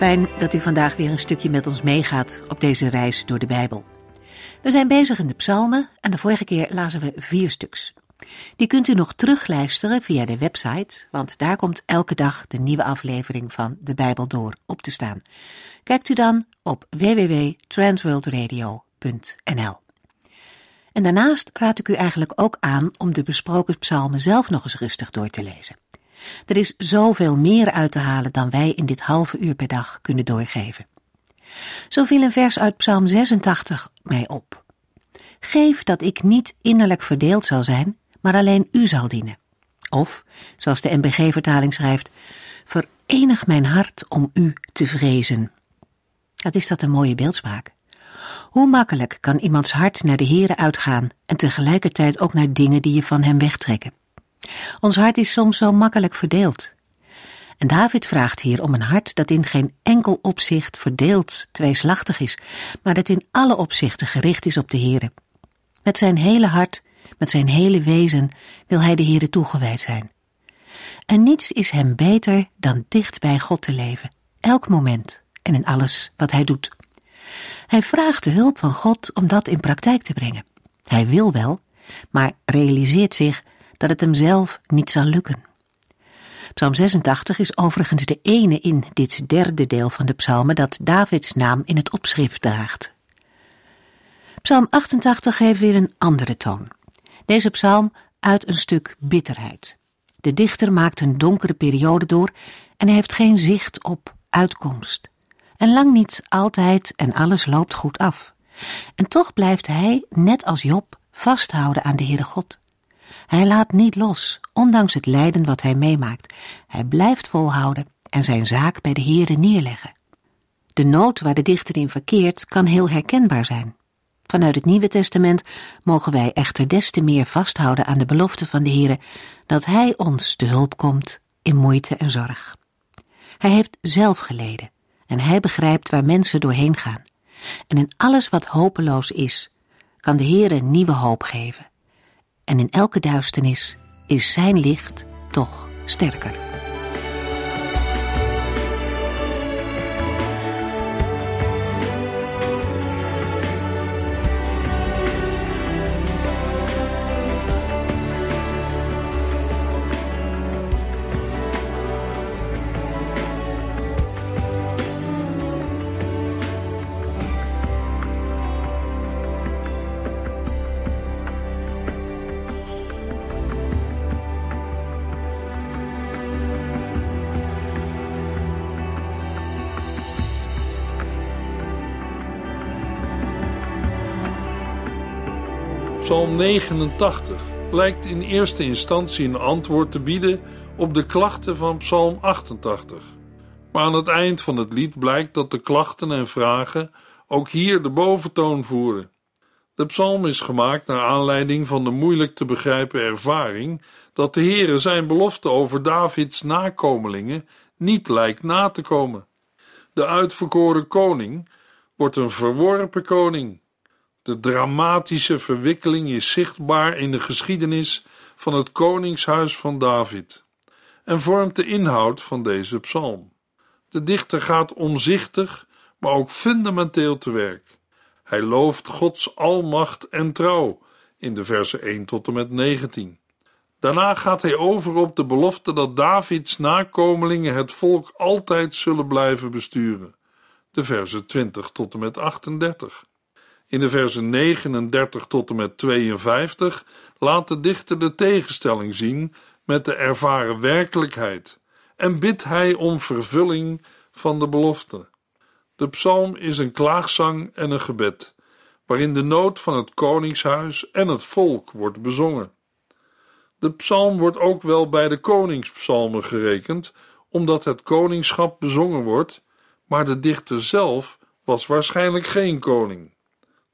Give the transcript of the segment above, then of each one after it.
Fijn dat u vandaag weer een stukje met ons meegaat op deze reis door de Bijbel. We zijn bezig in de psalmen en de vorige keer lazen we vier stuks. Die kunt u nog terugluisteren via de website, want daar komt elke dag de nieuwe aflevering van de Bijbel door op te staan. Kijkt u dan op www.transworldradio.nl. En daarnaast raad ik u eigenlijk ook aan om de besproken psalmen zelf nog eens rustig door te lezen. Er is zoveel meer uit te halen dan wij in dit halve uur per dag kunnen doorgeven. Zo viel een vers uit Psalm 86 mij op. Geef dat ik niet innerlijk verdeeld zal zijn, maar alleen u zal dienen. Of, zoals de MBG-vertaling schrijft, verenig mijn hart om u te vrezen. Wat is dat een mooie beeldspraak. Hoe makkelijk kan iemands hart naar de Here uitgaan en tegelijkertijd ook naar dingen die je van hem wegtrekken? Ons hart is soms zo makkelijk verdeeld. En David vraagt hier om een hart dat in geen enkel opzicht verdeeld, tweeslachtig is, maar dat in alle opzichten gericht is op de Here. Met zijn hele hart, met zijn hele wezen wil hij de Here toegewijd zijn. En niets is hem beter dan dicht bij God te leven, elk moment en in alles wat hij doet. Hij vraagt de hulp van God om dat in praktijk te brengen. Hij wil wel, maar realiseert zich dat het hem zelf niet zal lukken. Psalm 86 is overigens de ene in dit derde deel van de psalmen dat Davids naam in het opschrift draagt. Psalm 88 heeft weer een andere toon. Deze psalm uit een stuk bitterheid. De dichter maakt een donkere periode door en hij heeft geen zicht op uitkomst. En lang niet altijd en alles loopt goed af. En toch blijft hij, net als Job, vasthouden aan de Heere God. Hij laat niet los, ondanks het lijden wat hij meemaakt. Hij blijft volhouden en zijn zaak bij de Heere neerleggen. De nood waar de dichter in verkeert kan heel herkenbaar zijn. Vanuit het Nieuwe Testament mogen wij echter des te meer vasthouden aan de belofte van de Heere dat Hij ons te hulp komt in moeite en zorg. Hij heeft zelf geleden en Hij begrijpt waar mensen doorheen gaan. En in alles wat hopeloos is, kan de Heere nieuwe hoop geven en in elke duisternis is zijn licht toch sterker. Psalm 89 lijkt in eerste instantie een antwoord te bieden op de klachten van Psalm 88. Maar aan het eind van het lied blijkt dat de klachten en vragen ook hier de boventoon voeren. De psalm is gemaakt naar aanleiding van de moeilijk te begrijpen ervaring dat de Heere zijn belofte over Davids nakomelingen niet lijkt na te komen. De uitverkoren koning wordt een verworpen koning de dramatische verwikkeling is zichtbaar in de geschiedenis van het koningshuis van David en vormt de inhoud van deze psalm. De dichter gaat omzichtig, maar ook fundamenteel te werk. Hij looft Gods almacht en trouw in de versen 1 tot en met 19. Daarna gaat hij over op de belofte dat Davids nakomelingen het volk altijd zullen blijven besturen. De versen 20 tot en met 38. In de versen 39 tot en met 52 laat de dichter de tegenstelling zien met de ervaren werkelijkheid en bidt hij om vervulling van de belofte. De psalm is een klaagzang en een gebed, waarin de nood van het koningshuis en het volk wordt bezongen. De psalm wordt ook wel bij de koningspsalmen gerekend, omdat het koningschap bezongen wordt maar de dichter zelf was waarschijnlijk geen koning.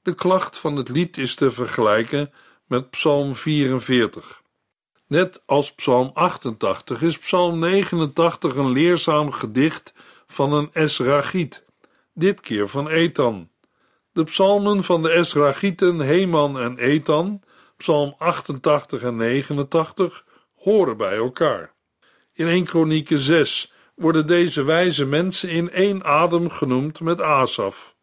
De klacht van het lied is te vergelijken met Psalm 44. Net als Psalm 88 is Psalm 89 een leerzaam gedicht van een Esrachiet, dit keer van Ethan. De psalmen van de Esrachieten Heman en Ethan, Psalm 88 en 89, horen bij elkaar. In 1 Kronieken 6 worden deze wijze mensen in één adem genoemd met Asaf.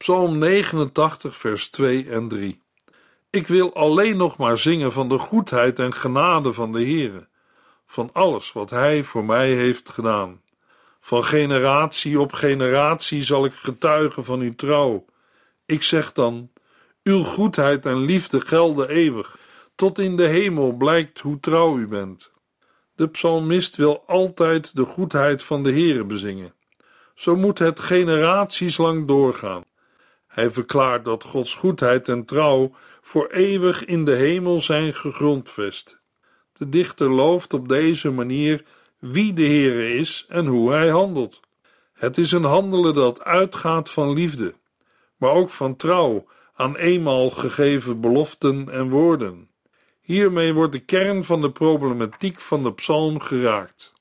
Psalm 89, vers 2 en 3. Ik wil alleen nog maar zingen van de goedheid en genade van de Heere, van alles wat Hij voor mij heeft gedaan. Van generatie op generatie zal ik getuigen van uw trouw. Ik zeg dan: Uw goedheid en liefde gelden eeuwig. Tot in de hemel blijkt hoe trouw u bent. De psalmist wil altijd de goedheid van de Heere bezingen. Zo moet het generaties lang doorgaan. Hij verklaart dat Gods goedheid en trouw voor eeuwig in de hemel zijn gegrondvest. De dichter looft op deze manier wie de Heere is en hoe hij handelt. Het is een handelen dat uitgaat van liefde, maar ook van trouw aan eenmaal gegeven beloften en woorden. Hiermee wordt de kern van de problematiek van de psalm geraakt.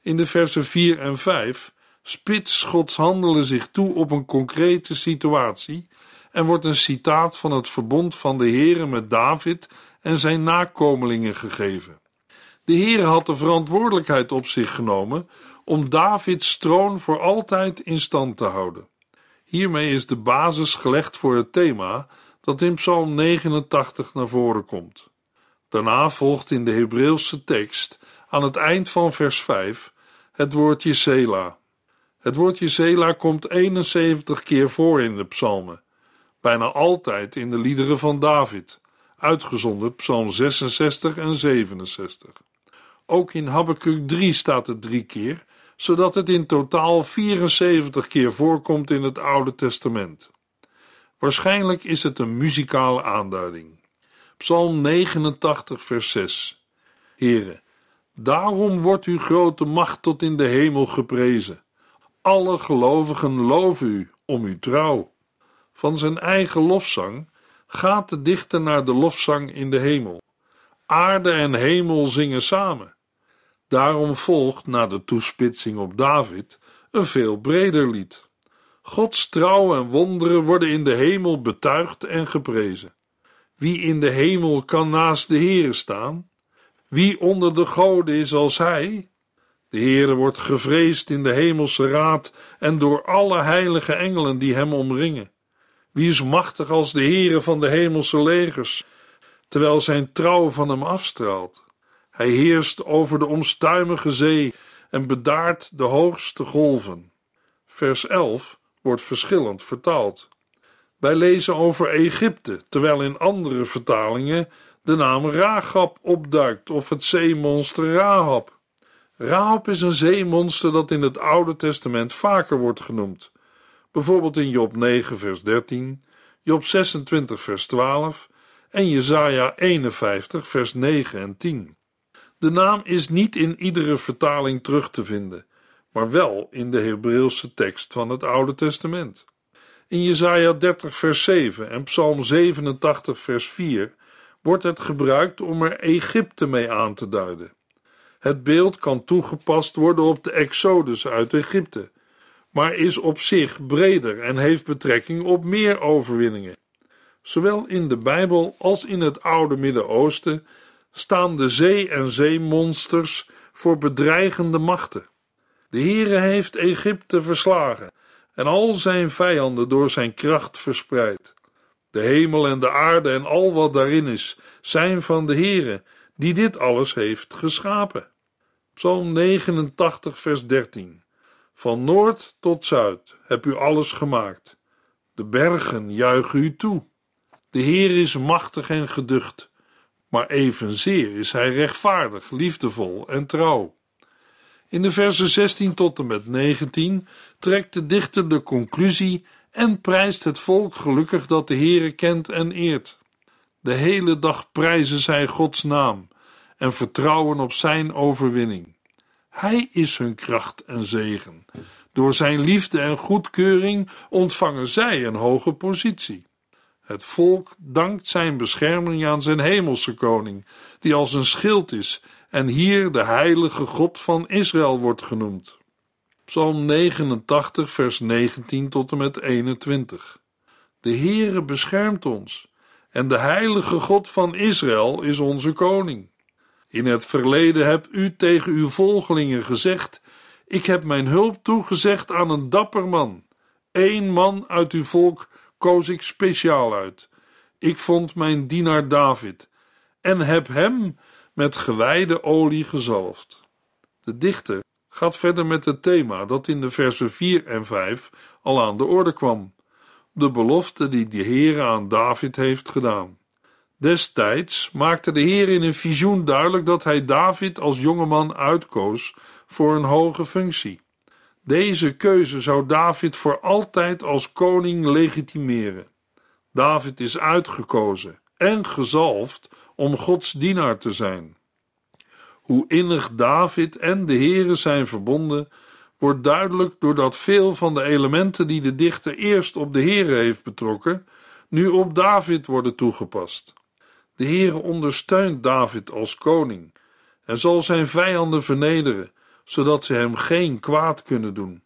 In de versen 4 en 5 spits Gods handelen zich toe op een concrete situatie en wordt een citaat van het verbond van de Heere met David en zijn nakomelingen gegeven. De Heere had de verantwoordelijkheid op zich genomen om Davids troon voor altijd in stand te houden. Hiermee is de basis gelegd voor het thema dat in Psalm 89 naar voren komt. Daarna volgt in de Hebreeuwse tekst aan het eind van vers 5 het woordje Sela. Het woordje Sela komt 71 keer voor in de psalmen, bijna altijd in de liederen van David, uitgezonderd psalm 66 en 67. Ook in Habakkuk 3 staat het drie keer, zodat het in totaal 74 keer voorkomt in het Oude Testament. Waarschijnlijk is het een muzikale aanduiding. Psalm 89, vers 6. Here, daarom wordt uw grote macht tot in de hemel geprezen. Alle gelovigen loven u om uw trouw. Van zijn eigen lofzang gaat de dichter naar de lofzang in de hemel. Aarde en hemel zingen samen. Daarom volgt na de toespitsing op David een veel breder lied. Gods trouw en wonderen worden in de hemel betuigd en geprezen. Wie in de hemel kan naast de Heere staan? Wie onder de goden is als hij? De Heere wordt gevreesd in de hemelse raad en door alle heilige engelen die hem omringen. Wie is machtig als de Heere van de hemelse legers, terwijl zijn trouw van hem afstraalt? Hij heerst over de omstuimige zee en bedaart de hoogste golven. Vers 11 wordt verschillend vertaald. Wij lezen over Egypte, terwijl in andere vertalingen de naam Rahab opduikt of het zeemonster Rahab. Rahab is een zeemonster dat in het Oude Testament vaker wordt genoemd. Bijvoorbeeld in Job 9 vers 13, Job 26 vers 12 en Jesaja 51 vers 9 en 10. De naam is niet in iedere vertaling terug te vinden, maar wel in de Hebreeuwse tekst van het Oude Testament. In Jesaja 30 vers 7 en Psalm 87 vers 4 wordt het gebruikt om er Egypte mee aan te duiden. Het beeld kan toegepast worden op de Exodus uit Egypte, maar is op zich breder en heeft betrekking op meer overwinningen. Zowel in de Bijbel als in het oude Midden-Oosten staan de zee- en zeemonsters voor bedreigende machten. De Heere heeft Egypte verslagen en al zijn vijanden door zijn kracht verspreid. De hemel en de aarde en al wat daarin is, zijn van de Heere, die dit alles heeft geschapen. Psalm 89, vers 13. Van noord tot zuid heb u alles gemaakt. De bergen juichen u toe. De Heer is machtig en geducht, maar evenzeer is hij rechtvaardig, liefdevol en trouw. In de versen 16 tot en met 19 trekt de dichter de conclusie en prijst het volk gelukkig dat de Heere kent en eert. De hele dag prijzen zij Gods naam en vertrouwen op zijn overwinning. Hij is hun kracht en zegen, Door zijn liefde en goedkeuring ontvangen zij een hoge positie. Het volk dankt zijn bescherming aan zijn hemelse koning, die als een schild is en hier de heilige God van Israël wordt genoemd. Psalm 89, vers 19 tot en met 21. De Heere beschermt ons en de heilige God van Israël is onze koning. In het verleden hebt u tegen uw volgelingen gezegd: Ik heb mijn hulp toegezegd aan een dapper man. Eén man uit uw volk koos ik speciaal uit. Ik vond mijn dienaar David en heb hem met gewijde olie gezalfd. De dichter gaat verder met het thema dat in de versen 4 en 5 al aan de orde kwam. De belofte die de Heer aan David heeft gedaan. Destijds maakte de Heer in een visioen duidelijk dat hij David als jongeman uitkoos voor een hoge functie. Deze keuze zou David voor altijd als koning legitimeren. David is uitgekozen en gezalfd om Gods dienaar te zijn. Hoe innig David en de Heere zijn verbonden, wordt duidelijk doordat veel van de elementen die de dichter eerst op de Heere heeft betrokken, nu op David worden toegepast. De Heere ondersteunt David als koning en zal zijn vijanden vernederen, zodat ze hem geen kwaad kunnen doen.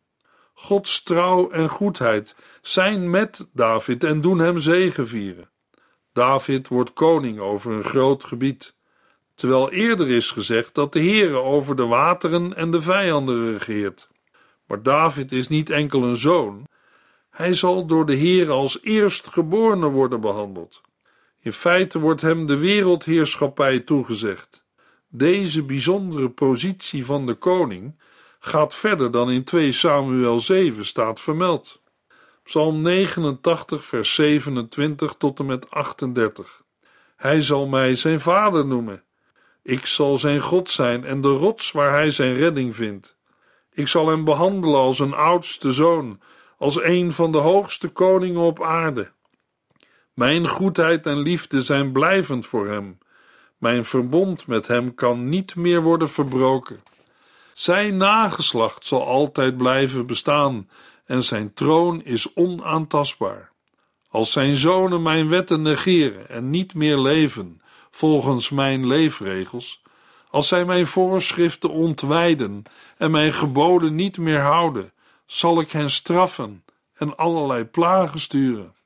Gods trouw en goedheid zijn met David en doen hem zegevieren. David wordt koning over een groot gebied, terwijl eerder is gezegd dat de Heere over de wateren en de vijanden regeert. Maar David is niet enkel een zoon, hij zal door de Heere als eerstgeborene worden behandeld. In feite wordt hem de wereldheerschappij toegezegd. Deze bijzondere positie van de koning gaat verder dan in 2 Samuel 7 staat vermeld. Psalm 89, vers 27 tot en met 38. Hij zal mij zijn vader noemen. Ik zal zijn God zijn en de rots waar hij zijn redding vindt. Ik zal hem behandelen als een oudste zoon, als een van de hoogste koningen op aarde. Mijn goedheid en liefde zijn blijvend voor hem. Mijn verbond met hem kan niet meer worden verbroken. Zijn nageslacht zal altijd blijven bestaan en zijn troon is onaantastbaar. Als zijn zonen mijn wetten negeren en niet meer leven volgens mijn leefregels, als zij mijn voorschriften ontwijden en mijn geboden niet meer houden, zal ik hen straffen en allerlei plagen sturen.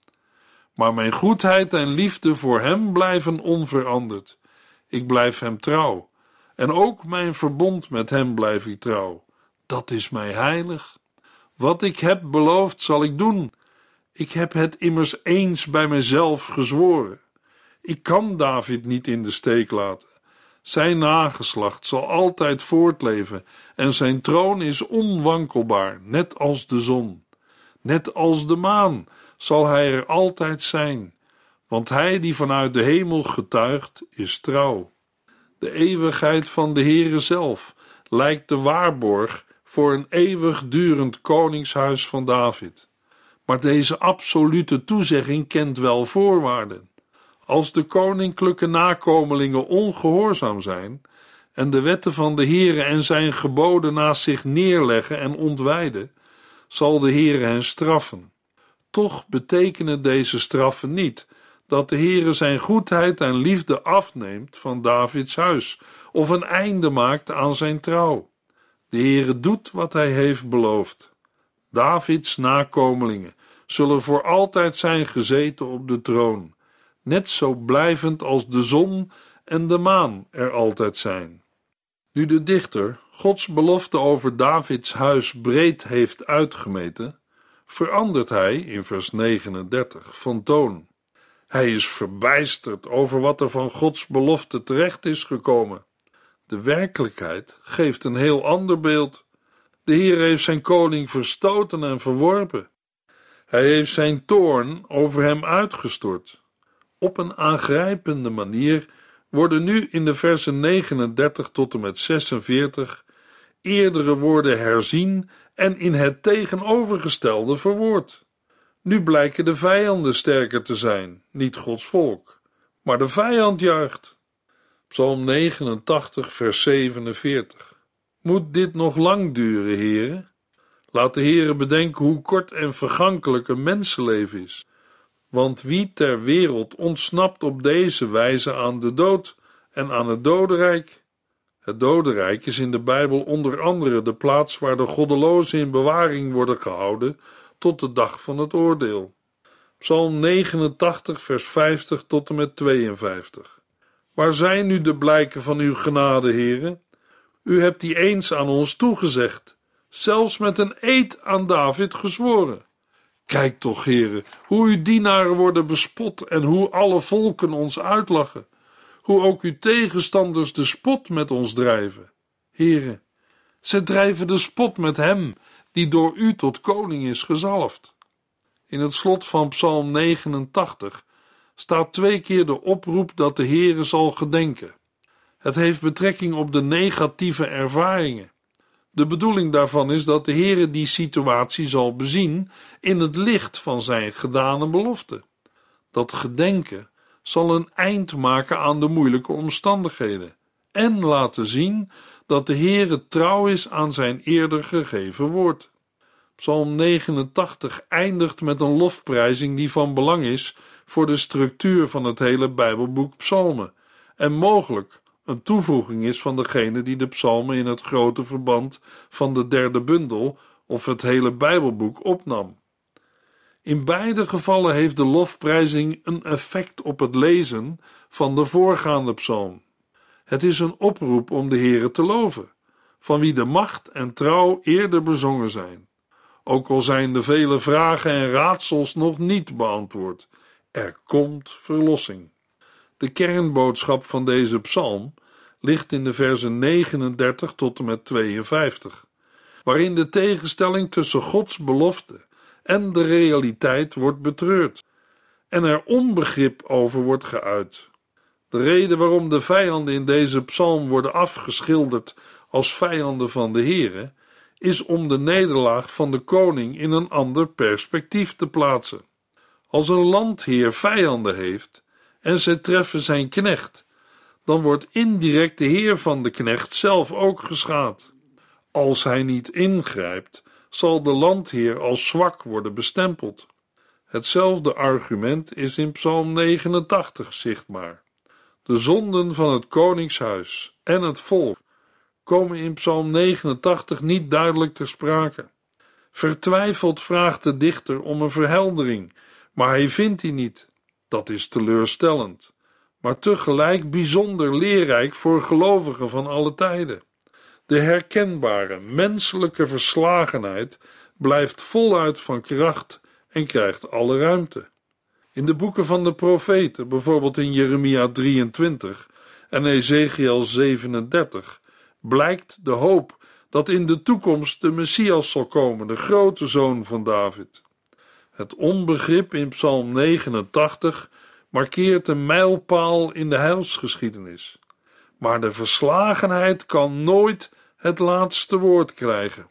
Maar mijn goedheid en liefde voor hem blijven onveranderd. Ik blijf hem trouw en ook mijn verbond met hem blijf ik trouw. Dat is mij heilig. Wat ik heb beloofd, zal ik doen. Ik heb het immers eens bij mezelf gezworen. Ik kan David niet in de steek laten. Zijn nageslacht zal altijd voortleven en zijn troon is onwankelbaar, net als de zon. Net als de maan zal hij er altijd zijn, want hij die vanuit de hemel getuigt, is trouw. De eeuwigheid van de Heere zelf lijkt de waarborg voor een eeuwigdurend koningshuis van David. Maar deze absolute toezegging kent wel voorwaarden. Als de koninklijke nakomelingen ongehoorzaam zijn en de wetten van de Heere en zijn geboden naast zich neerleggen en ontwijden, zal de Heere hen straffen. Toch betekenen deze straffen niet dat de Heere zijn goedheid en liefde afneemt van Davids huis of een einde maakt aan zijn trouw. De Heere doet wat hij heeft beloofd. Davids nakomelingen zullen voor altijd zijn gezeten op de troon, net zo blijvend als de zon en de maan er altijd zijn. Nu de dichter Gods belofte over Davids huis breed heeft uitgemeten, verandert hij in vers 39 van toon. Hij is verbijsterd over wat er van Gods belofte terecht is gekomen. De werkelijkheid geeft een heel ander beeld. De Heer heeft zijn koning verstoten en verworpen. Hij heeft zijn toorn over hem uitgestort. Op een aangrijpende manier worden nu in de versen 39 tot en met 46 eerdere woorden herzien en in het tegenovergestelde verwoord. Nu blijken de vijanden sterker te zijn, niet Gods volk, maar de vijand juicht. Psalm 89, vers 47. Moet dit nog lang duren, heren? Laat de Heere bedenken hoe kort en vergankelijk een mensenleven is. Want wie ter wereld ontsnapt op deze wijze aan de dood en aan het dodenrijk? Het dodenrijk is in de Bijbel onder andere de plaats waar de goddelozen in bewaring worden gehouden tot de dag van het oordeel. Psalm 89, vers 50 tot en met 52. Waar zijn nu de blijken van uw genade, heren? U hebt die eens aan ons toegezegd, zelfs met een eed aan David gezworen. Kijk toch, heren, hoe uw dienaren worden bespot en hoe alle volken ons uitlachen, hoe ook uw tegenstanders de spot met ons drijven. Heren, ze drijven de spot met hem die door u tot koning is gezalfd. In het slot van Psalm 89 staat twee keer de oproep dat de Heere zal gedenken. Het heeft betrekking op de negatieve ervaringen. De bedoeling daarvan is dat de Heere die situatie zal bezien in het licht van zijn gedane belofte. Dat gedenken zal een eind maken aan de moeilijke omstandigheden en laten zien dat de Heere trouw is aan zijn eerder gegeven woord. Psalm 89 eindigt met een lofprijzing die van belang is voor de structuur van het hele Bijbelboek Psalmen en mogelijk een toevoeging is van degene die de psalmen in het grote verband van de derde bundel of het hele Bijbelboek opnam. In beide gevallen heeft de lofprijzing een effect op het lezen van de voorgaande psalm. Het is een oproep om de Heere te loven, van wie de macht en trouw eerder bezongen zijn. Ook al zijn de vele vragen en raadsels nog niet beantwoord, er komt verlossing. De kernboodschap van deze psalm ligt in de versen 39 tot en met 52, waarin de tegenstelling tussen Gods belofte en de realiteit wordt betreurd en er onbegrip over wordt geuit. De reden waarom de vijanden in deze psalm worden afgeschilderd als vijanden van de Here, is om de nederlaag van de koning in een ander perspectief te plaatsen. Als een landheer vijanden heeft en ze treffen zijn knecht, dan wordt indirect de heer van de knecht zelf ook geschaad. Als hij niet ingrijpt, zal de landheer als zwak worden bestempeld. Hetzelfde argument is in Psalm 89 zichtbaar. De zonden van het koningshuis en het volk komen in Psalm 89 niet duidelijk ter sprake. Vertwijfeld vraagt de dichter om een verheldering, maar hij vindt die niet. Dat is teleurstellend, maar tegelijk bijzonder leerrijk voor gelovigen van alle tijden. De herkenbare menselijke verslagenheid blijft voluit van kracht en krijgt alle ruimte. In de boeken van de profeten, bijvoorbeeld in Jeremia 23 en Ezekiel 37, blijkt de hoop dat in de toekomst de Messias zal komen, de grote zoon van David. Het onbegrip in Psalm 89 markeert een mijlpaal in de heilsgeschiedenis. Maar de verslagenheid kan nooit het laatste woord krijgen.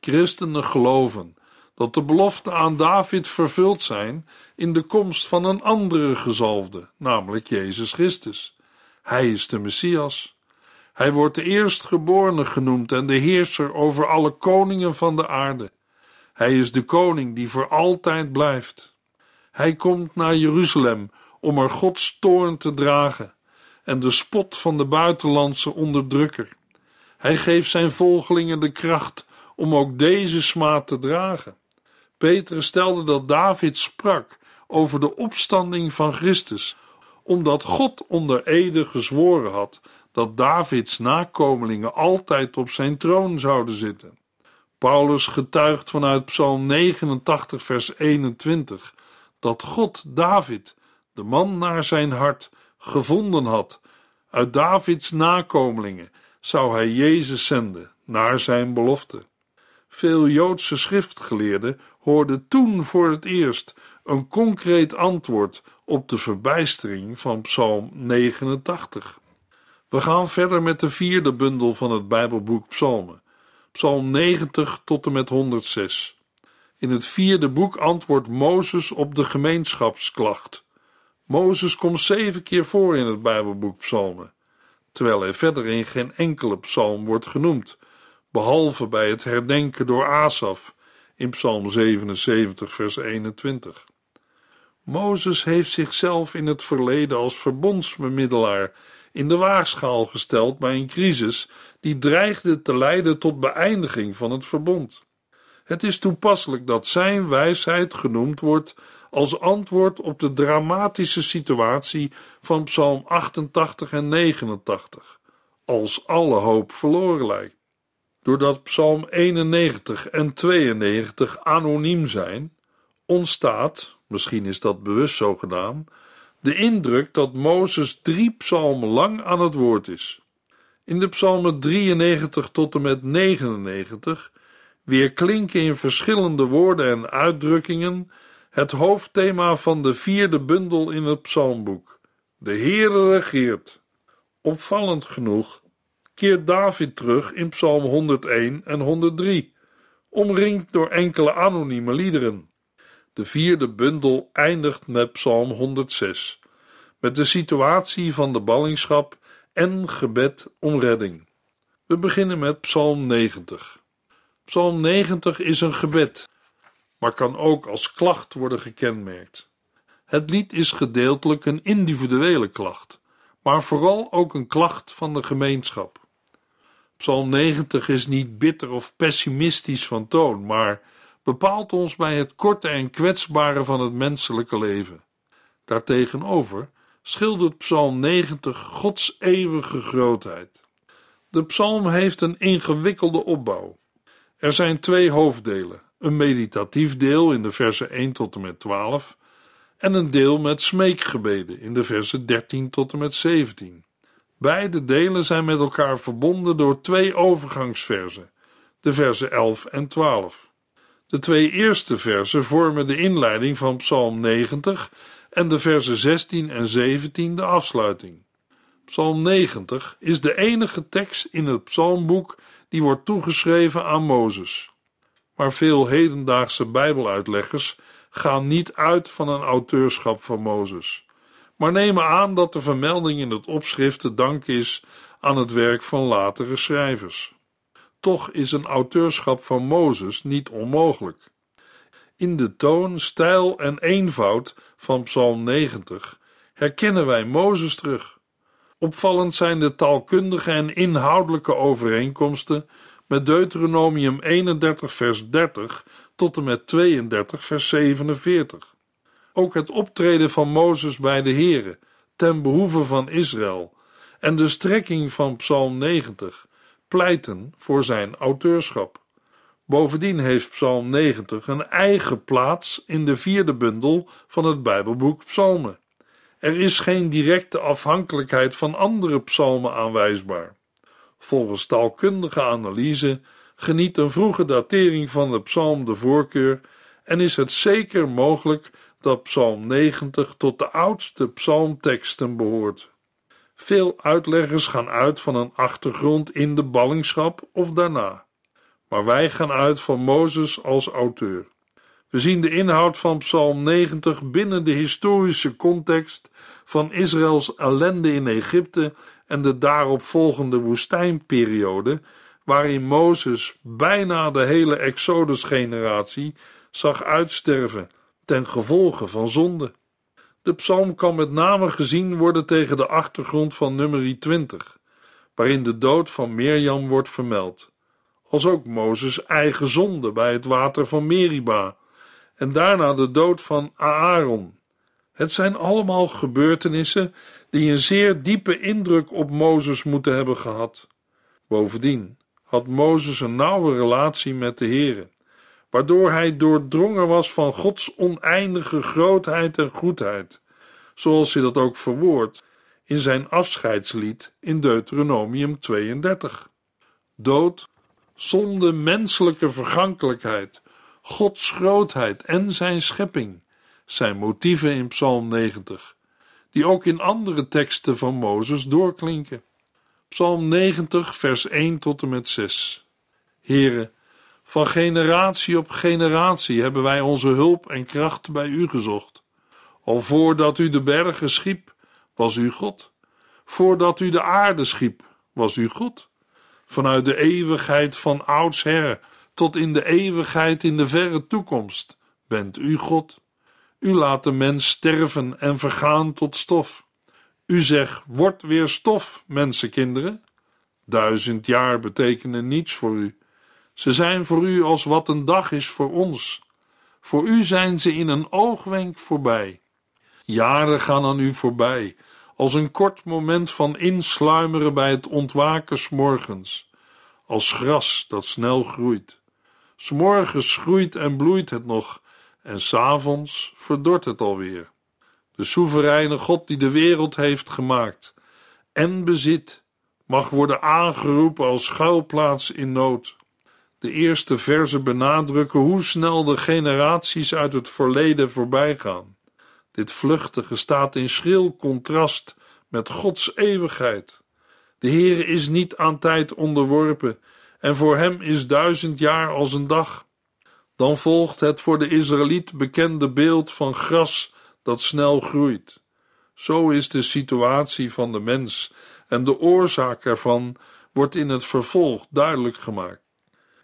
Christenen geloven dat de beloften aan David vervuld zijn in de komst van een andere gezalfde, namelijk Jezus Christus. Hij is de Messias. Hij wordt de eerstgeborene genoemd en de heerser over alle koningen van de aarde. Hij is de koning die voor altijd blijft. Hij komt naar Jeruzalem om er Gods toorn te dragen en de spot van de buitenlandse onderdrukker. Hij geeft zijn volgelingen de kracht om ook deze smaad te dragen. Petrus stelde dat David sprak over de opstanding van Christus, omdat God onder Ede gezworen had dat Davids nakomelingen altijd op zijn troon zouden zitten. Paulus getuigt vanuit Psalm 89, vers 21 dat God David, de man naar zijn hart, gevonden had. Uit Davids nakomelingen zou hij Jezus zenden, naar zijn belofte. Veel Joodse schriftgeleerden hoorden toen voor het eerst een concreet antwoord op de verbijstering van Psalm 89. We gaan verder met de vierde bundel van het Bijbelboek Psalmen, Psalm 90 tot en met 106. In het vierde boek antwoordt Mozes op de gemeenschapsklacht. Mozes komt zeven keer voor in het Bijbelboek Psalmen, terwijl hij verder in geen enkele psalm wordt genoemd, behalve bij het herdenken door Asaf in Psalm 77, vers 21. Mozes heeft zichzelf in het verleden als verbondsbemiddelaar in de waagschaal gesteld bij een crisis die dreigde te leiden tot beëindiging van het verbond. Het is toepasselijk dat zijn wijsheid genoemd wordt als antwoord op de dramatische situatie van Psalm 88 en 89, als alle hoop verloren lijkt. Doordat Psalm 91 en 92 anoniem zijn, ontstaat, misschien is dat bewust zo gedaan, de indruk dat Mozes drie psalmen lang aan het woord is. In de psalmen 93 tot en met 99 weer klinken in verschillende woorden en uitdrukkingen het hoofdthema van de vierde bundel in het psalmboek. De Heere regeert. Opvallend genoeg keert David terug in psalm 101 en 103, omringd door enkele anonieme liederen. De vierde bundel eindigt met psalm 106, met de situatie van de ballingschap en gebed om redding. We beginnen met psalm 90. Psalm 90 is een gebed maar kan ook als klacht worden gekenmerkt. Het lied is gedeeltelijk een individuele klacht, maar vooral ook een klacht van de gemeenschap. Psalm 90 is niet bitter of pessimistisch van toon, maar bepaalt ons bij het korte en kwetsbare van het menselijke leven. Daartegenover schildert Psalm 90 Gods eeuwige grootheid. De psalm heeft een ingewikkelde opbouw. Er zijn twee hoofddelen: een meditatief deel in de versen 1 tot en met 12 en een deel met smeekgebeden in de versen 13 tot en met 17. Beide delen zijn met elkaar verbonden door twee overgangsversen, de versen 11 en 12. De twee eerste versen vormen de inleiding van Psalm 90 en de versen 16 en 17 de afsluiting. Psalm 90 is de enige tekst in het psalmboek die wordt toegeschreven aan Mozes maar veel hedendaagse Bijbeluitleggers gaan niet uit van een auteurschap van Mozes, maar nemen aan dat de vermelding in het opschrift te danken is aan het werk van latere schrijvers. Toch is een auteurschap van Mozes niet onmogelijk. In de toon, stijl en eenvoud van Psalm 90 herkennen wij Mozes terug. Opvallend zijn de taalkundige en inhoudelijke overeenkomsten met Deuteronomium 31, vers 30 tot en met 32, vers 47. Ook het optreden van Mozes bij de Here ten behoeve van Israël en de strekking van Psalm 90 pleiten voor zijn auteurschap. Bovendien heeft Psalm 90 een eigen plaats in de vierde bundel van het Bijbelboek Psalmen. Er is geen directe afhankelijkheid van andere psalmen aanwijsbaar. Volgens taalkundige analyse geniet een vroege datering van de psalm de voorkeur en is het zeker mogelijk dat psalm 90 tot de oudste psalmteksten behoort. Veel uitleggers gaan uit van een achtergrond in de ballingschap of daarna, maar wij gaan uit van Mozes als auteur. We zien de inhoud van Psalm 90 binnen de historische context van Israëls ellende in Egypte en de daaropvolgende woestijnperiode, waarin Mozes bijna de hele Exodus-generatie zag uitsterven ten gevolge van zonde. De psalm kan met name gezien worden tegen de achtergrond van nummer 20, waarin de dood van Mirjam wordt vermeld, als ook Mozes' eigen zonde bij het water van Meriba en daarna de dood van Aaron. Het zijn allemaal gebeurtenissen die een zeer diepe indruk op Mozes moeten hebben gehad. Bovendien had Mozes een nauwe relatie met de Heere, waardoor hij doordrongen was van Gods oneindige grootheid en goedheid, zoals hij dat ook verwoordt in zijn afscheidslied in Deuteronomium 32. Dood, zonde, menselijke vergankelijkheid, Gods grootheid en zijn schepping zijn motieven in Psalm 90 die ook in andere teksten van Mozes doorklinken. Psalm 90, vers 1 tot en met 6. Heren, van generatie op generatie hebben wij onze hulp en kracht bij u gezocht. Al voordat u de bergen schiep, was u God. Voordat u de aarde schiep, was u God. vanuit de eeuwigheid van oudsher tot in de eeuwigheid in de verre toekomst, bent u God. U laat de mens sterven en vergaan tot stof. U zegt: Word weer stof, mensenkinderen. Duizend jaar betekenen niets voor u. Ze zijn voor u als wat een dag is voor ons. Voor u zijn ze in een oogwenk voorbij. Jaren gaan aan u voorbij, als een kort moment van insluimeren bij het ontwaken morgens, als gras dat snel groeit. S'morgens groeit en bloeit het nog, en s'avonds verdort het alweer. De soevereine God die de wereld heeft gemaakt en bezit, mag worden aangeroepen als schuilplaats in nood. De eerste verzen benadrukken hoe snel de generaties uit het verleden voorbij gaan. Dit vluchtige staat in schril contrast met Gods eeuwigheid. De Heere is niet aan tijd onderworpen en voor hem is duizend jaar als een dag. Dan volgt het voor de Israëliet bekende beeld van gras dat snel groeit. Zo is de situatie van de mens en de oorzaak ervan wordt in het vervolg duidelijk gemaakt.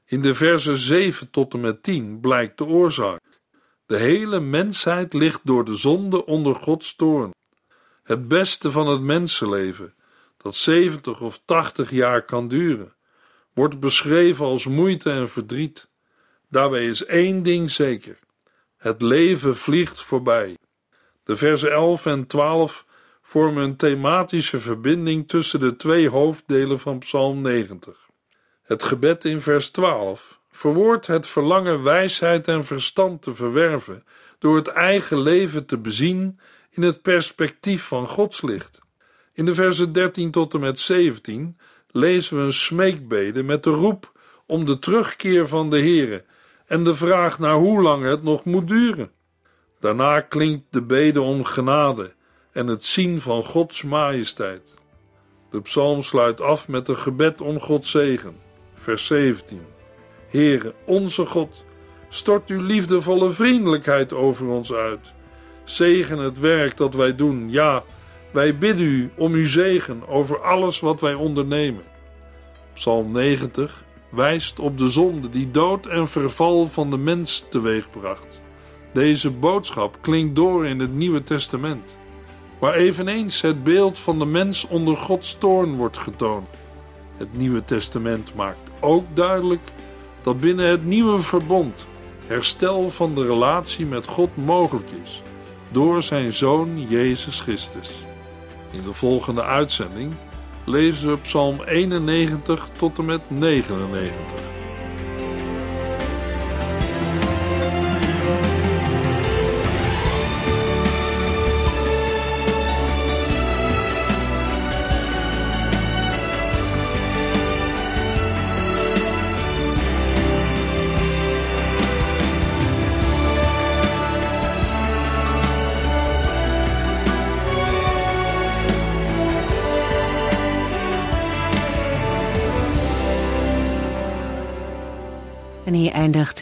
In de versen 7 tot en met 10 blijkt de oorzaak. De hele mensheid ligt door de zonde onder Gods toorn. Het beste van het mensenleven, dat 70 of 80 jaar kan duren, wordt beschreven als moeite en verdriet. Daarbij is één ding zeker: het leven vliegt voorbij. De versen 11 en 12 vormen een thematische verbinding tussen de twee hoofddelen van Psalm 90. Het gebed in vers 12 verwoordt het verlangen wijsheid en verstand te verwerven door het eigen leven te bezien in het perspectief van Gods licht. In de versen 13 tot en met 17 lezen we een smeekbede met de roep om de terugkeer van de Heere en de vraag naar hoe lang het nog moet duren. Daarna klinkt de bede om genade en het zien van Gods majesteit. De psalm sluit af met een gebed om Gods zegen. Vers 17. Heere, onze God, stort uw liefdevolle vriendelijkheid over ons uit. Zegen het werk dat wij doen. Ja, wij bidden u om uw zegen over alles wat wij ondernemen. Psalm 90 wijst op de zonde die dood en verval van de mens teweegbracht. Deze boodschap klinkt door in het Nieuwe Testament, waar eveneens het beeld van de mens onder Gods toorn wordt getoond. Het Nieuwe Testament maakt ook duidelijk dat binnen het nieuwe verbond herstel van de relatie met God mogelijk is door zijn Zoon Jezus Christus. In de volgende uitzending lezen we Psalm 91 tot en met 99.